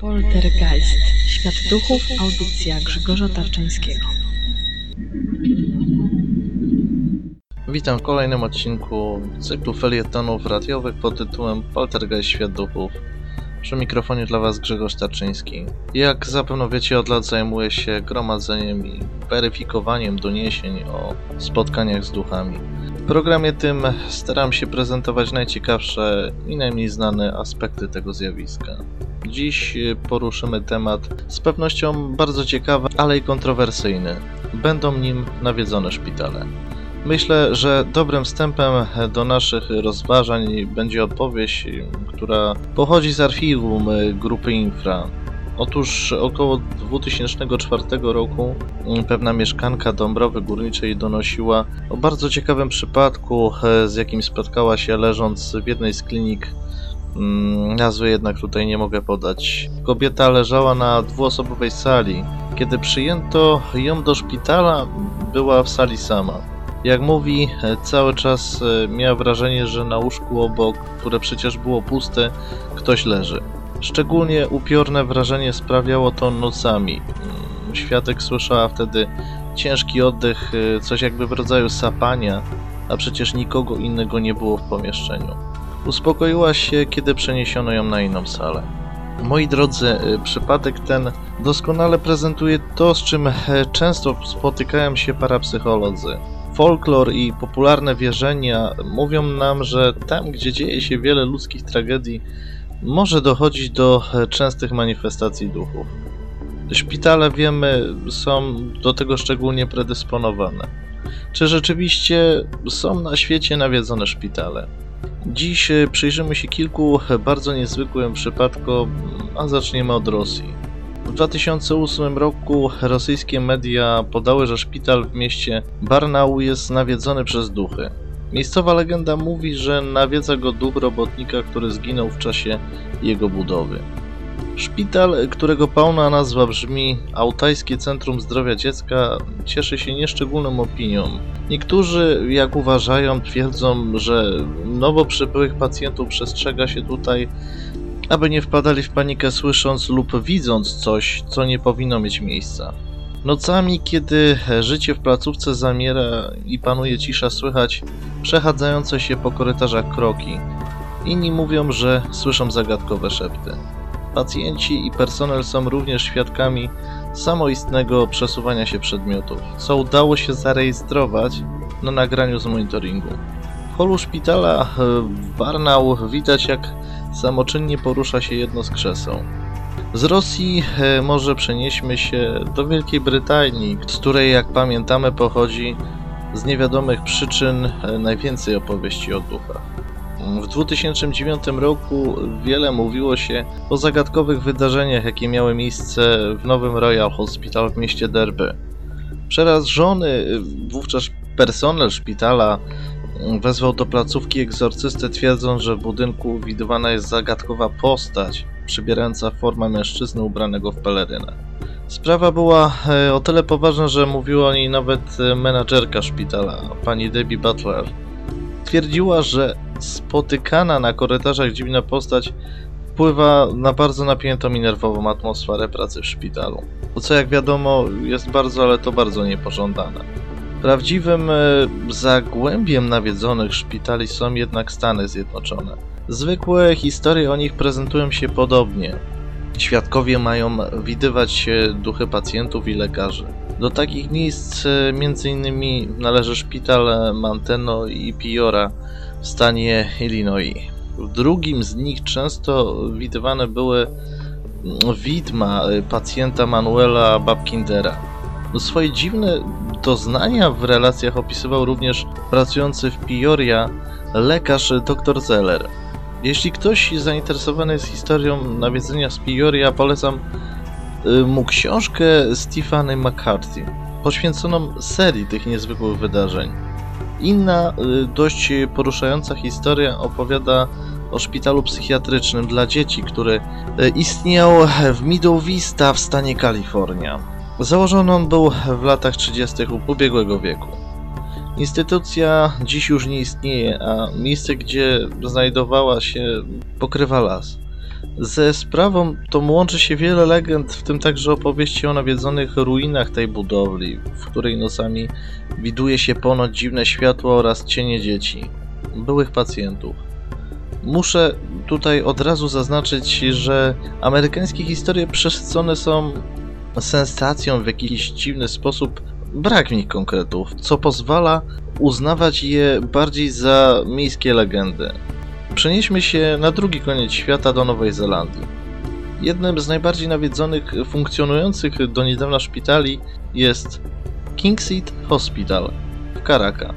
Poltergeist. Świat duchów. Audycja Grzegorza Tarczyńskiego. Witam w kolejnym odcinku cyklu felietonów radiowych pod tytułem Poltergeist Świat Duchów. Przy mikrofonie dla Was Grzegorz Tarczyński. Jak zapewne wiecie, od lat zajmuję się gromadzeniem i weryfikowaniem doniesień o spotkaniach z duchami. W programie tym staram się prezentować najciekawsze i najmniej znane aspekty tego zjawiska. Dziś poruszymy temat z pewnością bardzo ciekawy, ale i kontrowersyjny. Będą nim nawiedzone szpitale. Myślę, że dobrym wstępem do naszych rozważań będzie opowieść, która pochodzi z archiwum grupy Infra. Otóż około 2004 roku pewna mieszkanka Dąbrowy Górniczej donosiła o bardzo ciekawym przypadku, z jakim spotkała się leżąc w jednej z klinik. Nazwy jednak tutaj nie mogę podać. Kobieta leżała na dwuosobowej sali. Kiedy przyjęto ją do szpitala, była w sali sama. Jak mówi, cały czas miała wrażenie, że na łóżku obok, które przecież było puste, ktoś leży. Szczególnie upiorne wrażenie sprawiało to nocami. Świadek słyszała wtedy ciężki oddech, coś jakby w rodzaju sapania, a przecież nikogo innego nie było w pomieszczeniu. Uspokoiła się, kiedy przeniesiono ją na inną salę. Moi drodzy, przypadek ten doskonale prezentuje to, z czym często spotykają się parapsycholodzy. Folklor i popularne wierzenia mówią nam, że tam, gdzie dzieje się wiele ludzkich tragedii, może dochodzić do częstych manifestacji duchów. Szpitale, wiemy, są do tego szczególnie predysponowane. Czy rzeczywiście są na świecie nawiedzone szpitale? Dziś przyjrzymy się kilku bardzo niezwykłym przypadkom, a zaczniemy od Rosji. W 2008 roku rosyjskie media podały, że szpital w mieście Barnau jest nawiedzony przez duchy. Miejscowa legenda mówi, że nawiedza go duch robotnika, który zginął w czasie jego budowy. Szpital, którego pełna nazwa brzmi Altajskie Centrum Zdrowia Dziecka, cieszy się nieszczególną opinią. Niektórzy, jak uważają, twierdzą, że nowo przybyłych pacjentów przestrzega się tutaj aby nie wpadali w panikę słysząc lub widząc coś, co nie powinno mieć miejsca. Nocami, kiedy życie w placówce zamiera i panuje cisza, słychać przechadzające się po korytarzach kroki. Inni mówią, że słyszą zagadkowe szepty. Pacjenci i personel są również świadkami samoistnego przesuwania się przedmiotów, co udało się zarejestrować na nagraniu z monitoringu. W holu szpitala w Warnau widać jak samoczynnie porusza się jedno z krzeseł. Z Rosji może przenieśmy się do Wielkiej Brytanii, z której, jak pamiętamy, pochodzi z niewiadomych przyczyn najwięcej opowieści o duchach. W 2009 roku wiele mówiło się o zagadkowych wydarzeniach, jakie miały miejsce w nowym Royal Hospital w mieście Derby. Przerażony wówczas personel szpitala wezwał do placówki egzorcystę, twierdząc, że w budynku widywana jest zagadkowa postać, przybierająca formę mężczyzny ubranego w pelerynę. Sprawa była o tyle poważna, że mówiła o niej nawet menadżerka szpitala, pani Debbie Butler. Twierdziła, że spotykana na korytarzach dziwna postać wpływa na bardzo napiętą i nerwową atmosferę pracy w szpitalu. Co jak wiadomo jest bardzo, ale to bardzo niepożądane. Prawdziwym zagłębiem nawiedzonych szpitali są jednak Stany Zjednoczone. Zwykłe historie o nich prezentują się podobnie. Świadkowie mają widywać duchy pacjentów i lekarzy. Do takich miejsc m.in. należy szpital Manteno i Piora w stanie Illinois. W drugim z nich często widywane były widma pacjenta Manuela Babkindera. Swoje dziwne doznania w relacjach opisywał również pracujący w Pioria lekarz dr Zeller. Jeśli ktoś zainteresowany jest historią nawiedzenia z Pioria, polecam mu książkę Stephanie McCarthy, poświęconą serii tych niezwykłych wydarzeń. Inna, dość poruszająca historia opowiada o szpitalu psychiatrycznym dla dzieci, który istniał w Middle Vista w stanie Kalifornia. Założony on był w latach 30. ubiegłego wieku. Instytucja dziś już nie istnieje, a miejsce, gdzie znajdowała się, pokrywa las. Ze sprawą tą łączy się wiele legend, w tym także opowieści o nawiedzonych ruinach tej budowli, w której nocami widuje się ponoć dziwne światło oraz cienie dzieci, byłych pacjentów. Muszę tutaj od razu zaznaczyć, że amerykańskie historie przesycone są sensacją w jakiś dziwny sposób, brak w nich konkretów, co pozwala uznawać je bardziej za miejskie legendy. Przenieśmy się na drugi koniec świata do Nowej Zelandii. Jednym z najbardziej nawiedzonych, funkcjonujących do niedawna szpitali jest Kingseed Hospital w Caracas.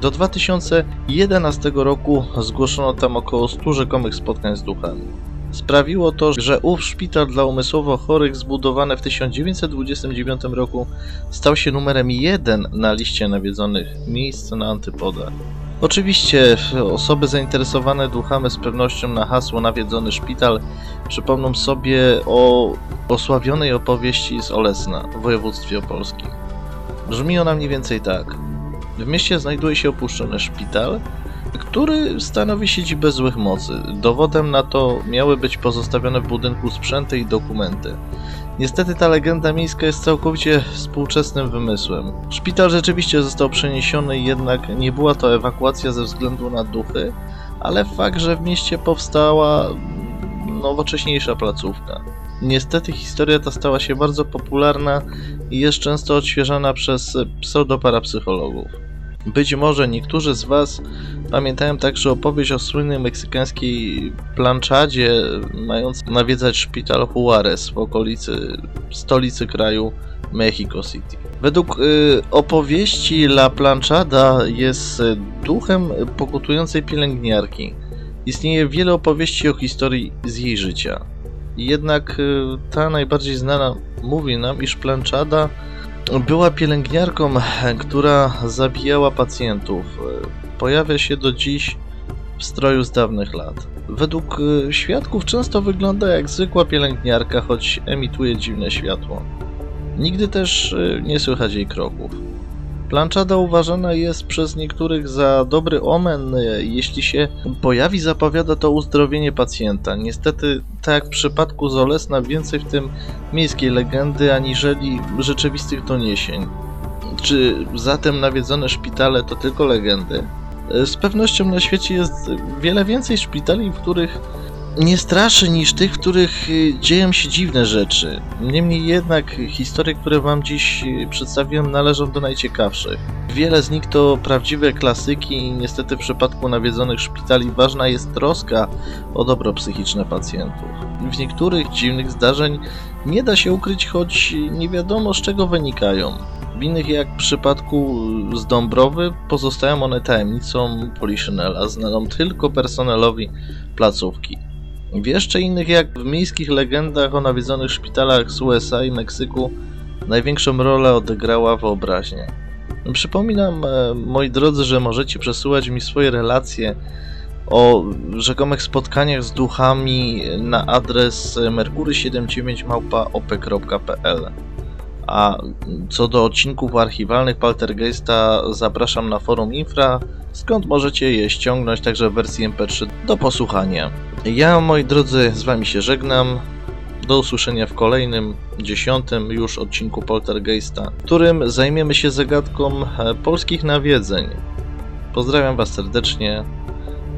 Do 2011 roku zgłoszono tam około 100 rzekomych spotkań z duchami. Sprawiło to, że ów szpital dla umysłowo chorych zbudowany w 1929 roku stał się numerem jeden na liście nawiedzonych miejsc na antypodach. Oczywiście osoby zainteresowane duchami z pewnością na hasło nawiedzony szpital przypomną sobie o osławionej opowieści z Olesna w województwie opolskim. Brzmi ona mniej więcej tak. W mieście znajduje się opuszczony szpital, który stanowi siedzibę złych mocy. Dowodem na to miały być pozostawione w budynku sprzęty i dokumenty. Niestety ta legenda miejska jest całkowicie współczesnym wymysłem. Szpital rzeczywiście został przeniesiony, jednak nie była to ewakuacja ze względu na duchy, ale fakt, że w mieście powstała nowocześniejsza placówka. Niestety historia ta stała się bardzo popularna i jest często odświeżana przez pseudoparapsychologów. Być może niektórzy z Was pamiętają także opowieść o słynnej meksykańskiej planczadzie mającej nawiedzać szpital Juarez w okolicy stolicy kraju Mexico City. Według y, opowieści La Planchada jest duchem pokutującej pielęgniarki. Istnieje wiele opowieści o historii z jej życia. Jednak y, ta najbardziej znana mówi nam, iż Planchada była pielęgniarką, która zabijała pacjentów. Pojawia się do dziś w stroju z dawnych lat. Według y, świadków często wygląda jak zwykła pielęgniarka, choć emituje dziwne światło. Nigdy też y, nie słychać jej kroków. Planczada uważana jest przez niektórych za dobry omen, jeśli się pojawi, zapowiada to uzdrowienie pacjenta. Niestety, tak jak w przypadku Zolesna, więcej w tym miejskiej legendy aniżeli rzeczywistych doniesień. Czy zatem nawiedzone szpitale to tylko legendy? Z pewnością na świecie jest wiele więcej szpitali, w których nie straszy niż tych, w których y, dzieją się dziwne rzeczy. Niemniej jednak historie, które Wam dziś y, przedstawiłem, należą do najciekawszych. Wiele z nich to prawdziwe klasyki i niestety w przypadku nawiedzonych szpitali ważna jest troska o dobro psychiczne pacjentów. W niektórych dziwnych zdarzeń nie da się ukryć, choć nie wiadomo z czego wynikają. W innych, jak w przypadku z Dąbrowy, pozostają one tajemnicą Poliszynela, znaną tylko personelowi placówki. W jeszcze innych, jak w miejskich legendach o nawiedzonych szpitalach z USA i Meksyku, największą rolę odegrała wyobraźnia. Przypominam, e, moi drodzy, że możecie przesyłać mi swoje relacje o rzekomych spotkaniach z duchami na adres merkury79małpa.op.pl a co do odcinków archiwalnych Paltergeista zapraszam na forum Infra, skąd możecie je ściągnąć także w wersji MP3 do posłuchania. Ja, moi drodzy, z Wami się żegnam. Do usłyszenia w kolejnym, dziesiątym już odcinku Poltergeista, w którym zajmiemy się zagadką e, polskich nawiedzeń. Pozdrawiam Was serdecznie.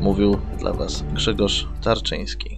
Mówił dla Was Grzegorz Tarczyński.